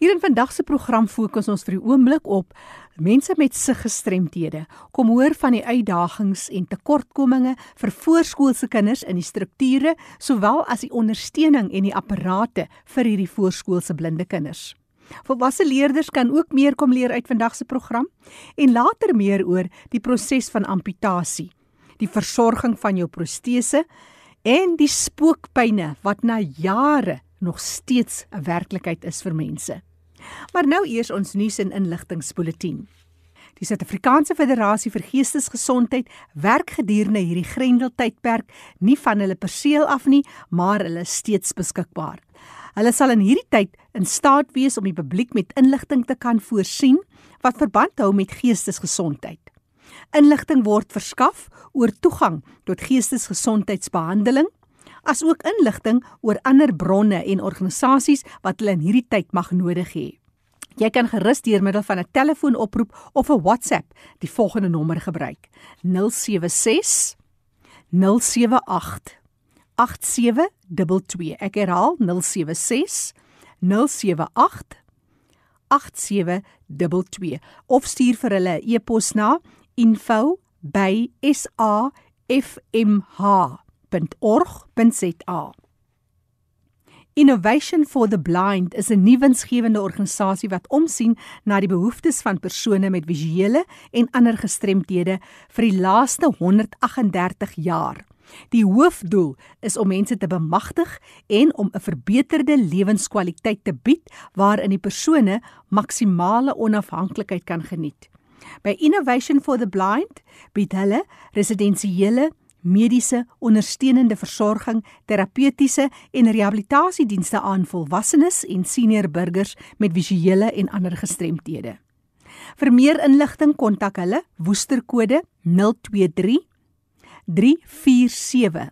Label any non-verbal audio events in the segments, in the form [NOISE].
Hier in vandag se program fokus ons vir die oomblik op mense met siggestremthede. Kom hoor van die uitdagings en tekortkominge vir voorskoolse kinders in die strukture sowel as die ondersteuning en die apparate vir hierdie voorskoolse blinde kinders. Volwasse leerders kan ook meer kom leer uit vandag se program en later meer oor die proses van amputasie, die versorging van jou protese en die spookpyne wat na jare nog steeds 'n werklikheid is vir mense. Maar nou eers ons nuus en inligtingspulsatie. Die Suid-Afrikaanse Federasie vir Geestesgesondheid werk gedurende hierdie Grendeltydperk nie van hulle perseel af nie, maar hulle is steeds beskikbaar. Hulle sal in hierdie tyd in staat wees om die publiek met inligting te kan voorsien wat verband hou met geestesgesondheid. Inligting word verskaf oor toegang tot geestesgesondheidsbehandeling, asook inligting oor ander bronne en organisasies wat hulle in hierdie tyd mag nodig hê. Jy kan gerus deur middel van 'n telefoonoproep of 'n WhatsApp die volgende nommer gebruik: 076 078 8722. Ek herhaal 076 078 8722 of stuur vir hulle e-pos na info@safmh www.org.za. Innovation for the Blind is 'n nuwensgewende organisasie wat omsien na die behoeftes van persone met visuele en ander gestremthede vir die laaste 138 jaar. Die hoofdoel is om mense te bemagtig en om 'n verbeterde lewenskwaliteit te bied waarin die persone maksimale onafhanklikheid kan geniet. By Innovation for the Blind bied hulle residensiële mediese ondersteunende versorging, terapeutiese en rehabilitasiedienste aan volwassenes en senior burgers met visuele en ander gestremthede. Vir meer inligting kontak hulle Woesterkode 023 347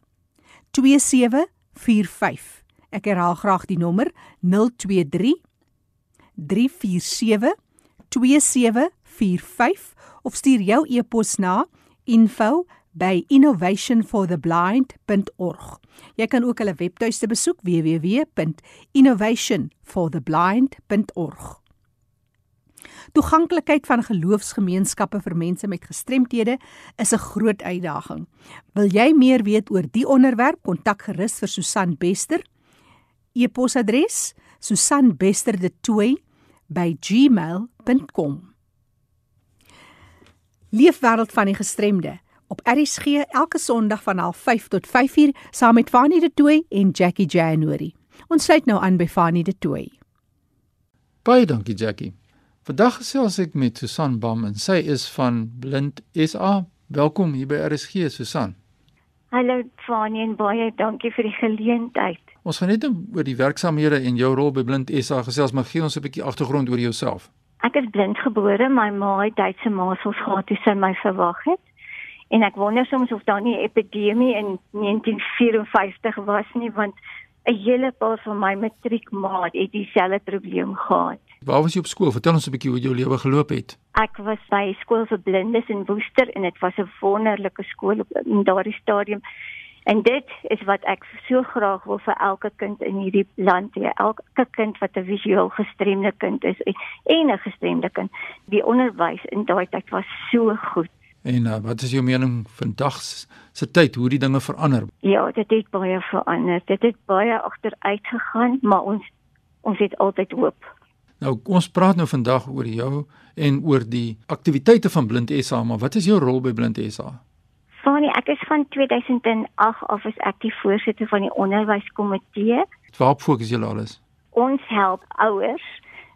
2745. Ek herhaal graag die nommer 023 347 2745 of stuur jou e-pos na info@ by innovationfortheblind.org. Jy kan ook hulle webtuiste besoek www.innovationfortheblind.org. Toeganklikheid van geloofsgemeenskappe vir mense met gestremthede is 'n groot uitdaging. Wil jy meer weet oor die onderwerp, kontak gerus vir Susan Bester. E-posadres: susanbesterde2@gmail.com. Leefwêreld van die gestremde op RSG elke Sondag van 05:30 tot 5:00 saam met Fanie De Tooy en Jackie January. Ons sluit nou aan by Fanie De Tooy. Baie dankie Jackie. Vandag gesels ek met Susan Bam en sy is van Blind SA. Welkom hier by RSG Susan. Hallo Fanie en baie dankie vir die geleentheid. Ons gaan net oor die werksamehede en jou rol by Blind SA gesels, maar gee ons 'n bietjie agtergrond oor jouself. Ek is blind gebore, my ma het Duitse masels gehad toe sy my verwag het en ek wonder soms of daar nie 'n epidemie in 1954 was nie want 'n hele paar van my matriekmaat het dieselfde probleem gehad. Waar was jy op skool? Vertel ons 'n bietjie hoe jou lewe geloop het. Ek was by skool vir blindes in Woester en dit was 'n wonderlike skool op in daardie stadium. En dit is wat ek so graag wil vir elke kind in hierdie land hê. Elke kind wat 'n visueel gestremde kind is en 'n gestremde kind. Die onderwys in daai tyd was so goed. En uh, wat is jou mening vandag se tyd hoe die dinge verander? Ja, dit het baie verander. Dit het baie agteruit gegaan, maar ons ons het altyd hoop. Nou ons praat nou vandag oor jou en oor die aktiwiteite van Blind SA, maar wat is jou rol by Blind SA? Fanie, ek is van 2008 af as ek die voorsitter van die onderwyskomitee. Waarop fokus julle alles? Ons help ouers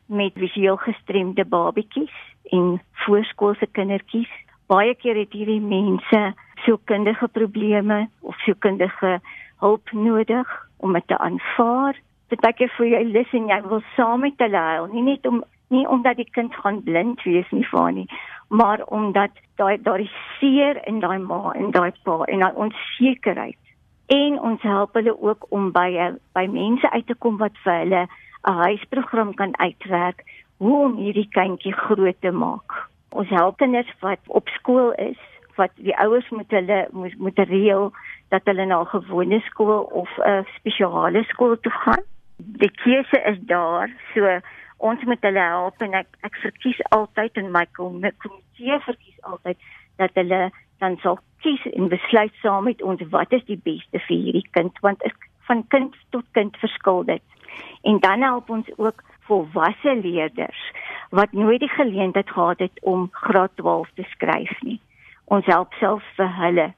met visueel gestremde babatjies en voorskoolse kindertjies baie keer het hierdie mense sielkundige probleme of sielkundige hulp nodig om dit te aanvaar. Partykeer vir jy lus en jy wil saam met hulle huil, nie net om nie omdat die kind gaan blind wees nie van nie, maar omdat daai daai seer in daai ma en daai pa en daai onsekerheid en ons help hulle ook om by by mense uit te kom wat vir hulle 'n huisprogram kan uitwerk hoe om hierdie kindjie groot te maak. Ons help kinders wat op skool is, wat die ouers moet hulle moet moet reël dat hulle na 'n gewone skool of 'n spesiale skool toe gaan. Die keuse is daar, so ons moet hulle help en ek ek verkies altyd in my komitee verkies altyd dat hulle dan sal kies en besluit saam met ons wat is die beste vir hierdie kind want van kind tot kind verskil dit. En dan help ons ook volwasse leerders wat nooit die geleentheid gehad het om graad 12 te skryf nie. Ons help self vir hulle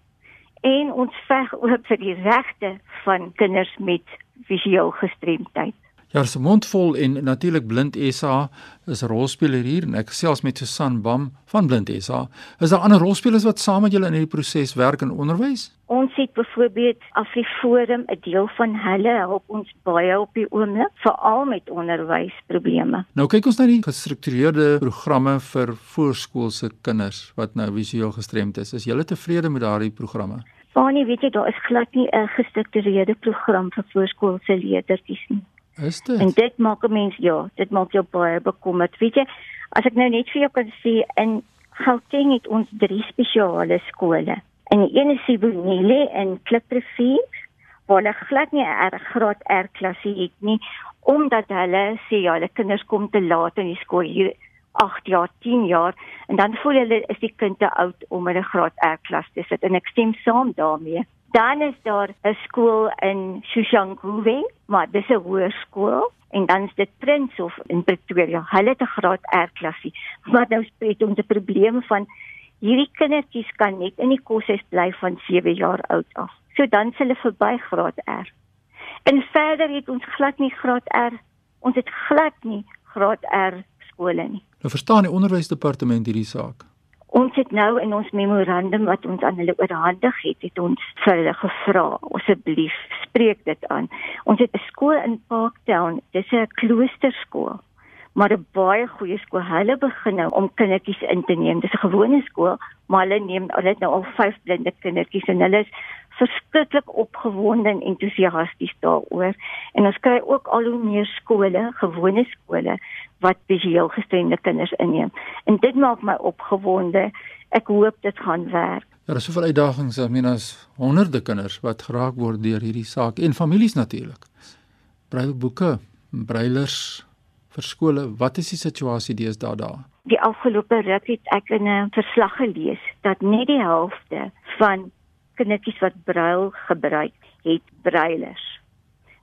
en ons veg ook vir die regte van kinders met visueel gestremdheid. Ja, se mondvol en natuurlik Blind SA is 'n rolspeler hier en ek gesels met Susan Bam van Blind SA. Is daar ander rolspelers wat saam met julle in hierdie proses werk in onderwys? Ons het byvoorbeeld Afriforum, 'n deel van hulle help ons baie op die oomblik, veral met onderwysprobleme. Nou kyk ons na die gestruktureerde programme vir voorskoolse kinders wat nou visueel gestremd is. Is julle tevrede met daardie programme? Fanie, weet jy, daar is glad nie 'n gestruktureerde program vir voorskoolse leerders nie. Is dit? En dit maak 'n mens ja, dit maak jou baie bekommerd. Weet jy, as ek nou net vir jou kan sê in Gauteng het ons drie spesiale skole. En die een is Sibonile en Kliprivier waar hulle glad nie 'n R graad R klasie het nie omdat hulle sê ja, hulle kinders kom te laat in die skool hier 8 jaar, 10 jaar en dan voel hulle is die kind te oud om in 'n graad R klas te sit en ek stem saam daarmee. Dan is daar 'n skool in Shushanguve, maar dis 'n hoërskool en dan is dit Prinshof in Pretoria. Hulle het 'n graad R klasie. Maar nou spreek ons 'n probleem van hierdie kindertjies kan net in die koshuis bly van 7 jaar oud af. So dan s hulle verby graad R. En verder het ons glad nie graad R. Ons het glad nie graad R skole nie. Nou verstaan die onderwysdepartement hierdie saak ons het nou in ons memorandum wat ons aan hulle oorhandig het, het ons vir hulle gevra asseblief spreek dit aan. Ons het 'n skool in Parktown, dis 'n kloosterskool, maar 'n baie goeie skool. Hulle begin nou om kindertjies in te neem. Dis 'n gewone skool, maar hulle neem hulle het nou al 5 blinde kindertjies en hulle is verskriklik opgewonde en entoesiasties daaroor. En ons kry ook al hoe meer skole, gewone skole wat visueel gestremde kinders inneem. En dit maak my opgewonde. Ek hoop dit gaan werk. Ja, daar is soveel uitdagings, ek meen as honderde kinders wat geraak word deur hierdie saak en families natuurlik. Brailboeke, brailers vir skole, wat is die situasie deesdae daar? Die afgelope ruk het ek in 'n verslag gelees dat net die helfte van kindertjies wat brail gebruik, het brailers.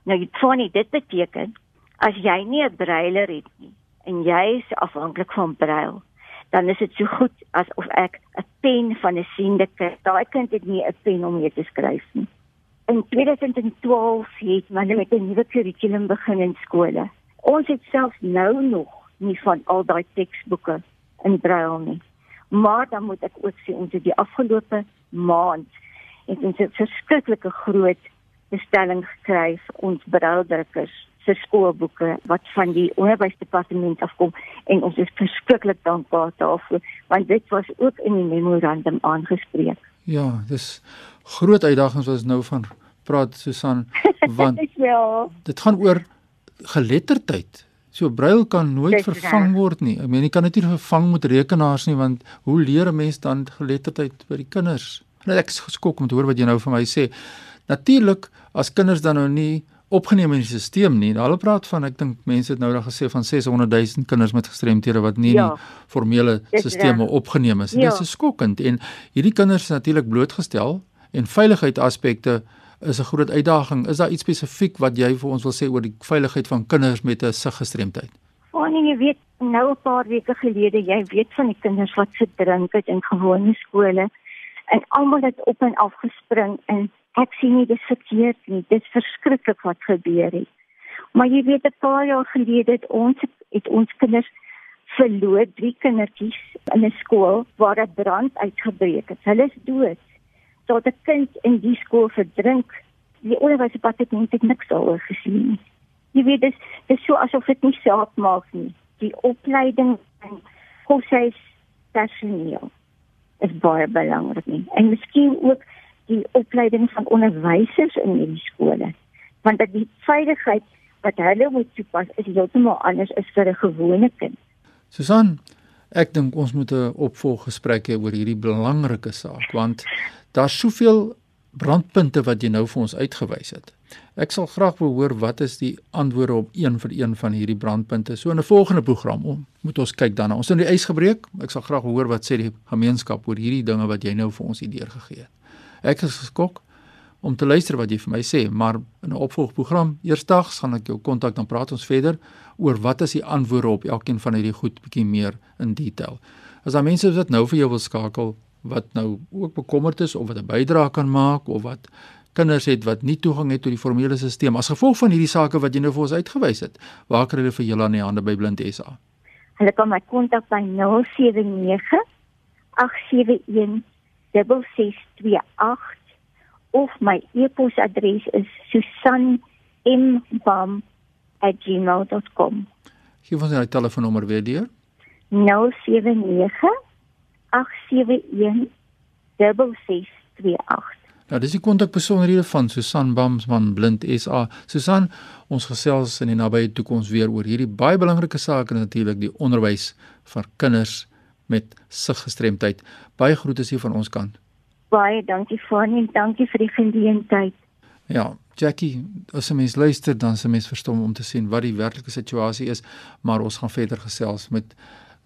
Nou dit funny, dit beteken as jy nie 'n brailer het nie en jy is afhanklik van brail, dan is dit so goed asof ek 'n pen van 'n siende kind. Daai kind het nie 'n pen om mee te skryf nie. In 2012 het hulle met 'n nuwe kurrikulum begin in skole. Ons het selfs nou nog nie van al daai teksboeke in brail nie. Maar dan moet ek ook sê ons het die afgelope maand het ons 'n verskriklike groot bestelling gekry vir ons braildrukkers se skoolboeke wat van die onderwysdepartement afkom en ons is verskriklik dankbaar daarvoor want dit was ook in die memorandum aangespreek. Ja, dis groot uitdagings wat ons nou van praat Susan [LAUGHS] want ja. dit gaan oor geletterdheid. So brail kan nooit Dis vervang raar. word nie. Ek meen jy kan dit nie vervang met rekenaars nie want hoe leer 'n mens dan geletterdheid by die kinders? Nou ek is geskok om te hoor wat jy nou vir my sê. Natuurlik as kinders dan nou nie opgeneem in die stelsel nie. Hulle praat van ek dink mense het nou daag gesê van 600 000 kinders met gestremthede wat nie ja, in die formele stelsels opgeneem is. Ja. Dit is skokkend en hierdie kinders is natuurlik blootgestel en veiligheidsaspekte is 'n groot uitdaging. Is daar iets spesifiek wat jy vir ons wil sê oor die veiligheid van kinders met 'n siggestremdheid? Oh nee, jy weet nou 'n paar weke gelede, jy weet van die kinders wat se drink het in gewone skole en almal het op en af gespring en ek sien nie dis verkeerd nie dit is verskriklik wat gebeur het maar jy weet 'n paar jaar gelede het ons het ons kinders verloor drie kindertjies in 'n skool waar 'n brand uitgebreek het hulle is dood tot 'n kind in die skool verdrink die onderwysdepartement het niks daaroor gesien nie jy weet dis dis so asof dit nie saak maak nie die opleiding van koshuis personeel is baie belangrik nie. En miskien ook die opleiding van onderwysers in hierdie skole. Want dat die veiligheid wat hulle moet toepas is heeltemal anders as vir 'n gewone kind. Susan, ek dink ons moet 'n opvolggesprek hê oor hierdie belangrike saak want daar's soveel brandpunte wat jy nou vir ons uitgewys het. Ek sal graag wil hoor wat is die antwoorde op een vir een van hierdie brandpunte. So in 'n volgende program om moet ons kyk dan. Ons het die ys gebreek. Ek sal graag hoor wat sê die gemeenskap oor hierdie dinge wat jy nou vir ons idee gegee het. Ek is geskok om te luister wat jy vir my sê, maar in 'n opvolgprogram eersdags gaan ek jou kontak dan praat ons verder oor wat is die antwoorde op elkeen van hierdie goed bietjie meer in detail. As daar mense is wat nou vir jou wil skakel wat nou ook bekommerd is of wat 'n bydrae kan maak of wat kinders het wat nie toegang het tot die formele stelsel as gevolg van hierdie sake wat jy nou vir ons uitgewys het. Waar kan hulle vir julle aan die hande by Blind SA? Hulle kan my kontak by 079 871 6628 of my e-posadres is susanmbam@gmail.com. Gee ons nou telefoonnommer weer deur. 079 871 6628 Nou dis die kontakbesonderhede van Susan Bams van Blind SA. Susan, ons gesels in die nabye toekoms weer oor hierdie baie belangrike saak en natuurlik die onderwys vir kinders met siggestremdheid. Baie groete hier van ons kant. Baie dankie Fanie en dankie vir die geleentheid. Ja, Jackie, as jy mens luister dan se mens verstom om te sien wat die werklike situasie is, maar ons gaan verder gesels met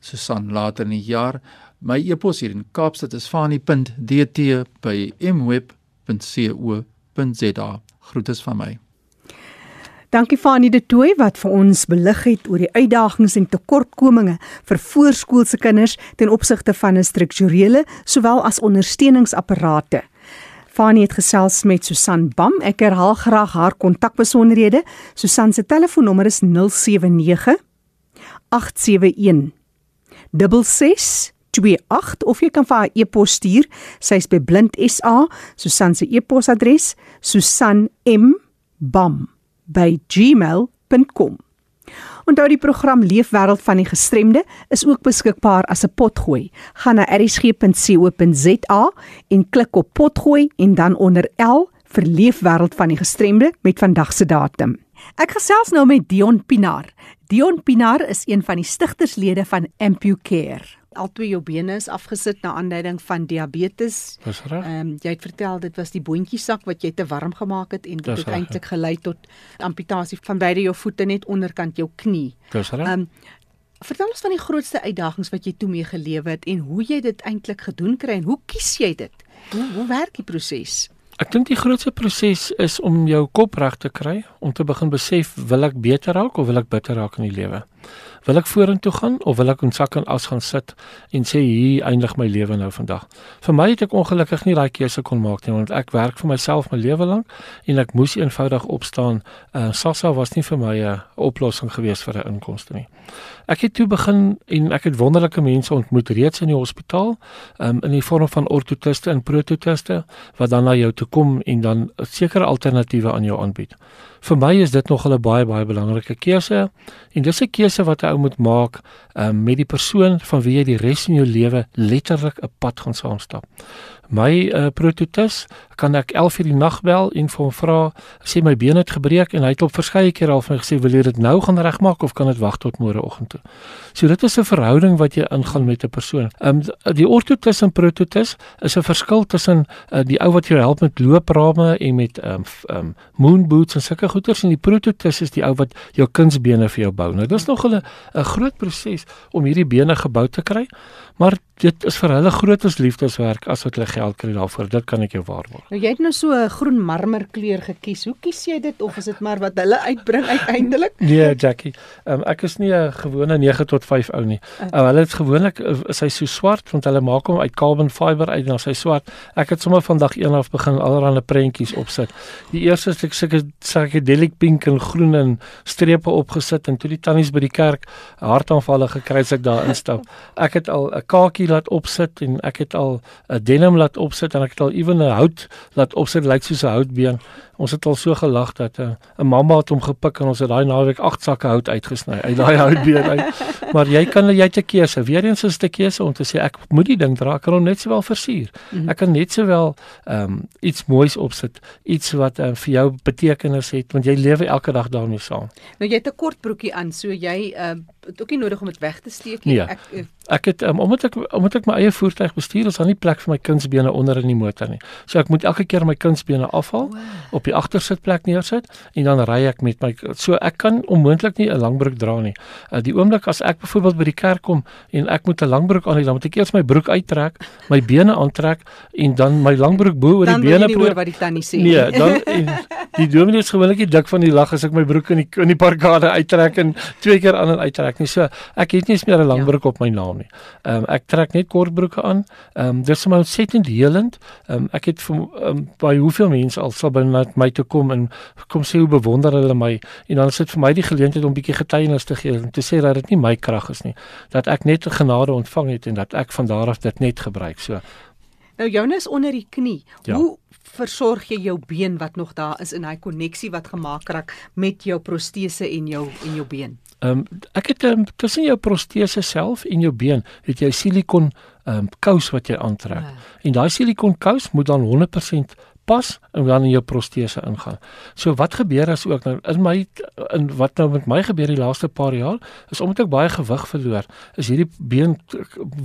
Susan later in die jaar. My e-pos hier in Kaapstad is fanie.dt by mweb www.rsg.co.za. Groete van my. Dankie Fanie de Tooi wat vir ons belig het oor die uitdagings en tekortkominge vir voorskoolse kinders ten opsigte van 'n strukturele sowel as ondersteuningsapparate. Fanie het gesels met Susan Bam. Ek herhaal graag haar kontakbesonderhede. Susan se telefoonnommer is 079 871 66 0828 of jy kan vir haar e-pos stuur. Sy's by Blind SA. Susan se e-posadres: susanmbam@gmail.com. Onthou die program Leefwêreld van die Gestremde is ook beskikbaar as 'n potgooi. Gaan na erisg.co.za en klik op potgooi en dan onder L vir Leefwêreld van die Gestremde met vandag se datum. Ek gesels nou met Dion Pinar. Dion Pinar is een van die stigterslede van AmpuCare al twee jou bene is afgesit na aanleiding van diabetes. Dis reg. Ehm um, jy het vertel dit was die boontjie sak wat jy te warm gemaak het en dit het eintlik gelei tot amputasie van beide jou voete net onderkant jou knie. Dis reg. Ehm um, vertel ons van die grootste uitdagings wat jy toe mee gelewe het en hoe jy dit eintlik gedoen kry en hoe kies jy dit? Hoe hoe werk die proses? Ek dink die grootste proses is om jou kop reg te kry om te begin besef wil ek beter raak of wil ek bitter raak in die lewe? Wil ek vorentoe gaan of wil ek in sak en as gaan sit en sê hier eindig my lewe nou vandag? Vir my het ek ongelukkig nie daai keuse kon maak nie want ek werk vir myself my lewe lank en ek moes eenvoudig opstaan. Uh Sassa was nie vir my 'n oplossing gewees vir 'n inkomste nie. Ek het toe begin en ek het wonderlike mense ontmoet reeds in die hospitaal, um, in die vorm van ortotiste en prototiste wat dan na jou toe kom en dan sekere alternatiewe aan jou aanbied. Vir my is dit nog 'n baie baie belangrike keuse en dis 'n keuse wat 'n ou moet maak um, met die persoon van wie jy die res van jou lewe letterlik 'n pad gaan saamstap. My uh, prototis kan ek 11:00 die nag bel en hom vra, sê my been het gebreek en hy het op verskeie kere al vir my gesê wil jy dit nou gaan regmaak of kan dit wag tot môreoggend toe. So dit is 'n verhouding wat jy ingaan met 'n persoon. Um, die ortotis en prototis is 'n verskil tussen uh, die ou wat jou help met looprame en met um, um, moon boots en sulke goeders en die prototis is die ou wat jou kunsbene vir jou bou. Nou dis nog 'n 'n groot proses om hierdie bene gebou te kry, maar dit is vir hulle grootes liefdeswerk as wat hulle geld kry daarvoor. Dit kan ek jou waarborg. Nou jy het nou so 'n groen marmerkleur gekies. Hoe kies jy dit of is dit maar wat hulle uitbring uiteindelik? [LAUGHS] Nee, Jackie. Um, ek is nie 'n gewone 9 tot 5 ou nie. Okay. Uh, hulle het gewoonlik uh, is hy so swart want hulle maak hom uit carbon fiber uit en hy swart. Ek het sommer vandag een af begin allerlei prentjies opsit. Die eerste is ek sulke psychedelic pink en groen en strepe opgesit en toe die tannies by die kerk hartaanvalle gekry het ek daar instap. [LAUGHS] Ek het al 'n kakie laat opsit en ek het al 'n denim laat opsit en ek het al ewen 'n hout laat opsit lyk soos 'n houtbeen. Ons het al so gelag dat eh, 'n uh, mamma het hom gepik en ons het daai naweek 8 sakke hout uitgesny uit daai [LAUGHS] houtbeen uit. Maar jy kan jy te keuse. Weereens is 'n keuse om te sê ek moet die ding dra, kan hom net sowel versier. Mhm. Ek kan net sowel ehm um, iets moois opsit, iets wat uh, vir jou betekenis het want jy lewe elke dag daarmee saam. Nou jy het 'n kort broekie aan, so jy uh, het ook nie nodig om dit weg te steek nie. Nee. Ek ek het um, omdat ek omdat ek my eie voertuig bestuur, is daar nie plek vir my kunsbene onder in die motor nie. So ek moet elke keer my kunsbene afhaal, wow. op die agtersitplek neersit en dan ry ek met my so ek kan onmoontlik nie 'n langbroek dra nie. Uh, die oomblik as ek byvoorbeeld by die kerk kom en ek moet 'n langbroek aan hê, dan moet ek eers my broek uittrek, my bene aantrek en dan my langbroek bo oor die bene probeer wat die tannie sê. Nee, dan [LAUGHS] en, die dominee is gewoonlik dik van die lag as ek my broek in die in die parkade uittrek en twee keer aan en uittrek nie. So ek het nie eens meer 'n langbroek ja. op my naam nie. Ehm um, ek trek net kortbroeke aan. Ehm um, dis my ontsettend helend. Ehm um, ek het vir um, by hoeveel mense al sal by my toe kom en kom sê hoe bewonder hulle my en dan is dit vir my die geleentheid om bietjie getuienis te gee en te sê dat dit nie my krag is nie. Dat ek net genade ontvang het en dat ek van daar af dit net gebruik. So Nou joune is onder die knie. Ja. Hoe versorg jy jou been wat nog daar is in hy koneksie wat gemaak raak met jou protese en jou en jou been? Ehm um, ek het um, tussen jou protese self en jou been het jy silikon ehm um, kous wat jy aantrek. Ja. En daai silikon kous moet dan 100% pas en dan in jou protese ingaan. So wat gebeur as ook nou in my in wat nou met my gebeur die laaste paar jaar is omdat ek baie gewig verloor, is hierdie been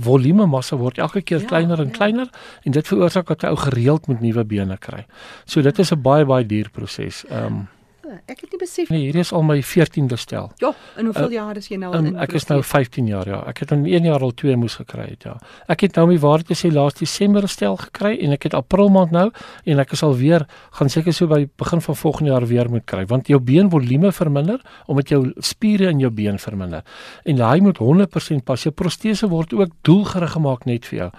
volume massa word elke keer ja, kleiner en ja. kleiner en dit veroorsaak dat 'n ou gereeld met nuwe bene kry. So dit is 'n baie baie duur proses. Ehm um, Ek het nie besef nie. Hierdie is al my 14de stel. Ja, en hoeveel uh, jaar is jy nou al in? Ek is nou 15 jaar, ja. Ek het in 1 jaar al 2 moes gekry het, ja. Ek het nou my waarde te sê laas Desember stel gekry en ek het April maand nou en ek is al weer gaan seker so by begin van volgende jaar weer moet kry want jou beenvolume verminder omdat jou spiere in jou been verminder. En hy moet 100% pas. Jou protese word ook doelgerig gemaak net vir jou.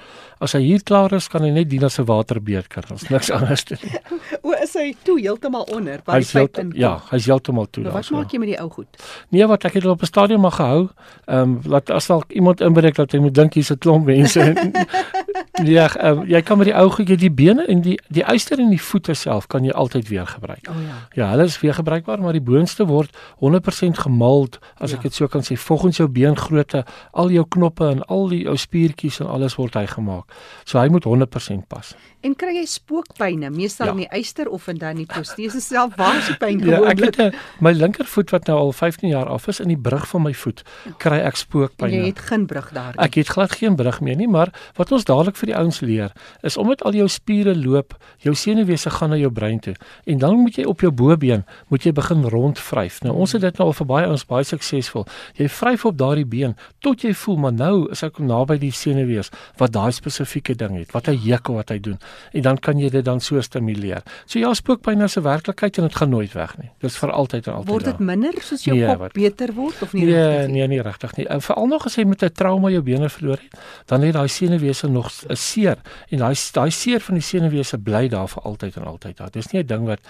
As hy hier klaar is, kan hy net dien as 'n waterbeker. Ons niks [LAUGHS] anders doen. [LAUGHS] o, is hy toe heeltemal onder by die feit in Ja, hy's heeltemal toe daar. Wat maak jy met die ou goed? Nee, wat ek het op 'n stadium maar gehou. Ehm um, laat as dalk iemand inbreek dat hy moet dink hier's 'n klomp mense. [LAUGHS] [LAUGHS] ja, um, jy kan met die ou goedjie die bene en die die uister en die voete self kan jy altyd weer gebruik. Oh, ja. Ja, hulle is weer gebruikbaar, maar die boonste word 100% gemald as ja. ek dit so kan sê. Volgens jou beengrootte, al jou knoppe en al die ou spiertjies en alles word hy gemaak. So hy moet 100% pas. En kry jy spookpynne, meestal ja. in die eister of in dan die protese self? Waar is die pyn gewoonlik? Ja, ek het my linkervoet wat nou al 15 jaar af is in die brug van my voet, kry ek spookpynne. Jy het geen brug daar nie. Ek het glad geen brug meer nie, maar wat ons dadelik vir die ouens leer, is omdat al jou spiere loop, jou senuwese gaan na jou brein toe en dan moet jy op jou bobeen moet jy begin rondvryf. Nou ons het dit nou al vir baie ons baie suksesvol. Jy vryf op daardie been tot jy voel maar nou is ek naby die senuwees wat daai spesifieke ding het, wat hy juk of wat hy doen en dan kan jy dit dan so stimuleer. So ja, spookpyn is 'n werklikheid en dit gaan nooit weg nie. Dit is vir altyd en altyd. Word dit minder soos jou nee, kop wat, beter word of nie nee, regtig nie? Nee, nee, regtig nie. Veral nog as jy met 'n trauma jou bene verloor het, dan het daai senuwese nog 'n seer en daai daai seer van die senuwese bly daar vir altyd en altyd daar. Dis nie 'n ding wat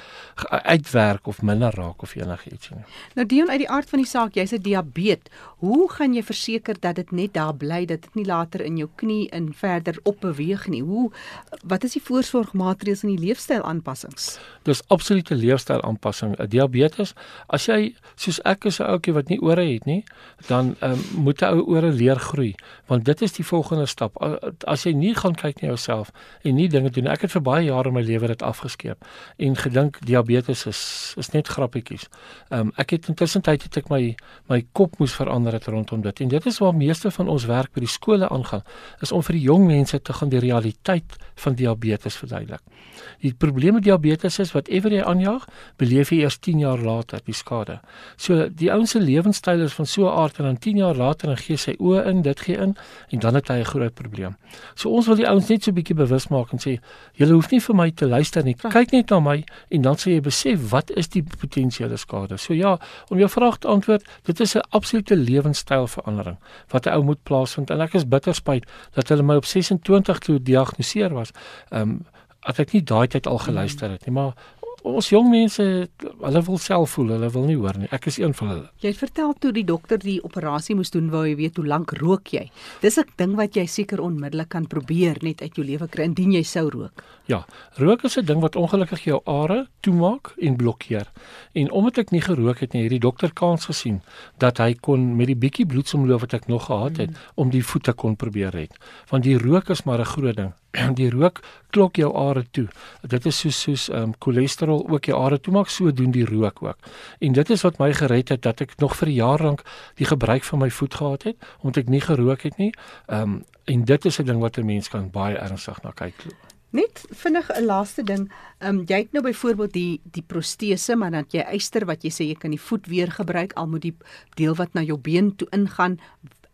uitwerk of minder raak of enigiets nie. Nou Dion uit die aard van die saak, jy's 'n diabetes. Hoe gaan jy verseker dat dit net daar bly, dat dit nie later in jou knie in verder opbeweeg nie? Hoe wat is die voorsorgmaatreëls en die leefstylaanpassings? Dis absolute leefstylaanpassing. 'n Diabetes, as jy soos ek is 'n ouetjie wat nie ore het nie, dan um, moet 'n ou ore leer groei, want dit is die volgende stap. As jy nie gaan kyk na jouself en nie dinge doen. Ek het vir baie jare in my lewe dit afgeskeep en gedink diabetes is is net grappietjies. Um, ek het intussen tyd het ek my my kop moes verander het rondom dit. En dit is waar meeste van ons werk by die skole aangaan, is om vir die jong mense te gaan die realiteit van diabetes verduidelik. Die probleem met diabetes is wat ewer jy aanjaag, beleef jy eers 10 jaar later die skade. So die ouens se lewenstyl is van so 'n aard en dan 10 jaar later dan gee sy oë in, dit gee in en dan het hy 'n groot probleem. So ons wil die ouens net so 'n bietjie bewus maak en sê, julle hoef nie vir my te luister nie. Kyk net na my en dan sal jy besef wat is die potensiële skade. So ja, om jou vraag te antwoord, dit is 'n absolute lewenstylverandering wat 'n ou moet plaasvind en ek is bitter spyt dat hulle my op 26 toe diagnoseer was. Ehm um, as ek nie daai tyd al geluister het nie, maar ons jong mense hulle wil self voel, hulle wil nie hoor nie. Ek is een van hulle. Jy het vertel toe die dokter die operasie moes doen, wou jy weet hoe lank rook jy? Dis 'n ding wat jy seker onmiddellik kan probeer net uit jou lewe kry indien jy sou rook. Ja, rook is 'n ding wat ongelukkig jou are toemaak en blokkeer. En omdat ek nie gerook het nie, het die dokter kans gesien dat hy kon met die bietjie bloedsomloop wat ek nog gehad het, mm. om die voete kon probeer red. Want die rook is maar 'n groot ding [CLEARS THROAT] die rook klok jou are toe. Dit is soos soos ehm um, cholesterol ook jou are toe maak, so doen die rook ook. En dit is wat my gered het dat ek nog vir jare lank die gebruik van my voet gehad het omdat ek nie gerook het nie. Ehm um, en dit is 'n ding wat 'n mens kan baie ernstig na kyk. Net vinnig 'n laaste ding. Ehm um, jy het nou byvoorbeeld die die protese, maar dan jy eister wat jy sê jy kan die voet weer gebruik al moet die deel wat na jou been toe ingaan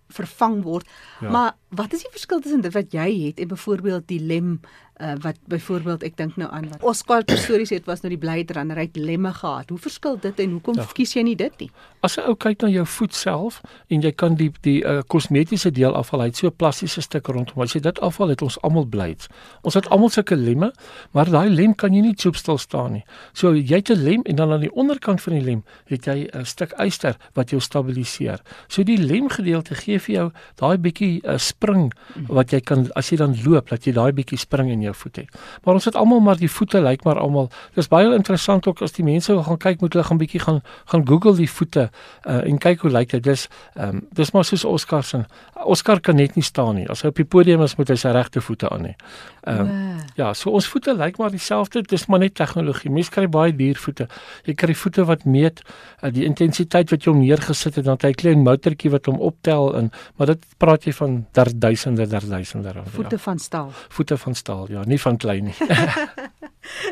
vervang word. Ja. Maar wat is die verskil tussen dit wat jy het en byvoorbeeld die lem uh, wat byvoorbeeld ek dink nou aan wat Oscar [COUGHS] Pistorius het was nou die blydrander hy het lemme gehad. Hoe verskil dit en hoekom ja. kies jy nie dit nie? As jy ou kyk na jou voet self en jy kan die die uh, kosmetiese deel afhaal, hy het so 'n plastiese stuk rondom. As jy dit afhaal, het ons almal blyds. Ons het almal sulke lemme, maar daai lem kan jy nie soop stil staan nie. So jy het 'n lem en dan aan die onderkant van die lem het jy 'n stuk yster wat jou stabiliseer. So die lemgedeelte gee vir jou daai bietjie 'n uh, spring wat jy kan as jy dan loop, dat jy daai bietjie spring in jou jou voete. Maar ons het almal maar die voete lyk maar almal. Dis baie interessant ook as die mense wil gaan kyk moet hulle gaan bietjie gaan gaan Google die voete uh, en kyk hoe lyk dit. Dis ehm um, dis maar soos Oscar se. Oscar kan net nie staan nie. As hy op die podium is moet hy sy regte voete aan hê. Ehm um, ja, so ons voete lyk maar dieselfde. Dis maar net tegnologie. Mense kry baie duur voete. Jy kry voete wat meet uh, die intensiteit wat jy hom neergesit het dan het hy 'n klein motortjie wat hom optel en maar dit praat jy van duisende duisende voete ja. van staal. Voete van staal. Ja ja, nie van klein nie. [LAUGHS]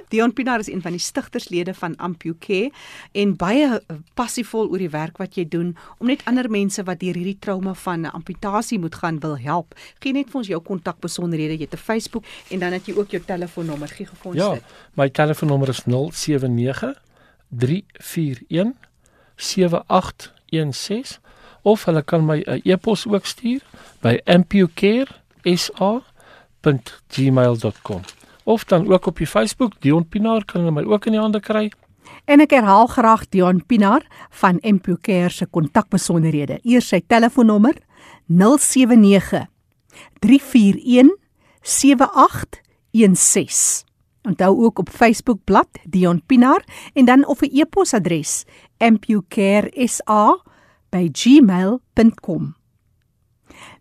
Dion Pinaar is een van die stigterslede van AmpuCare en baie passievol oor die werk wat jy doen om net ander mense wat deur hierdie trauma van 'n amputasie moet gaan wil help. Gee net vir ons jou kontakbesonderhede, jy het 'n Facebook en dan het jy ook jou telefoonnommer gee vir ons ja, dit. Ja, my telefoonnommer is 079 341 7816 of hulle kan my 'n e-pos ook stuur by ampucare.sa dion@gmail.com of dan ook op die Facebook Dion Pinaar kan hulle my ook in die hande kry. En ek herhaal graag Dion Pinaar van Empocare se kontakbesonderhede. Eers sy telefoonnommer 079 341 7816. Onthou ook op Facebook bladsy Dion Pinaar en dan op 'n e-posadres empocare.sa@gmail.com.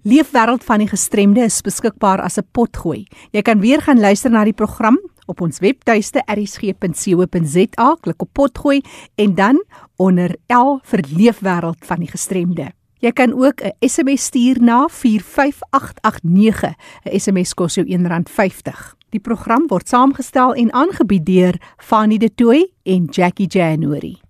Leefwêreld van die gestremde is beskikbaar as 'n potgooi. Jy kan weer gaan luister na die program op ons webtuiste erisg.co.za, klik op potgooi en dan onder L vir Leefwêreld van die gestremde. Jy kan ook 'n SMS stuur na 45889. 'n SMS kos jou R1.50. Die program word saamgestel en aangebied deur Fanny De Tooy en Jackie January.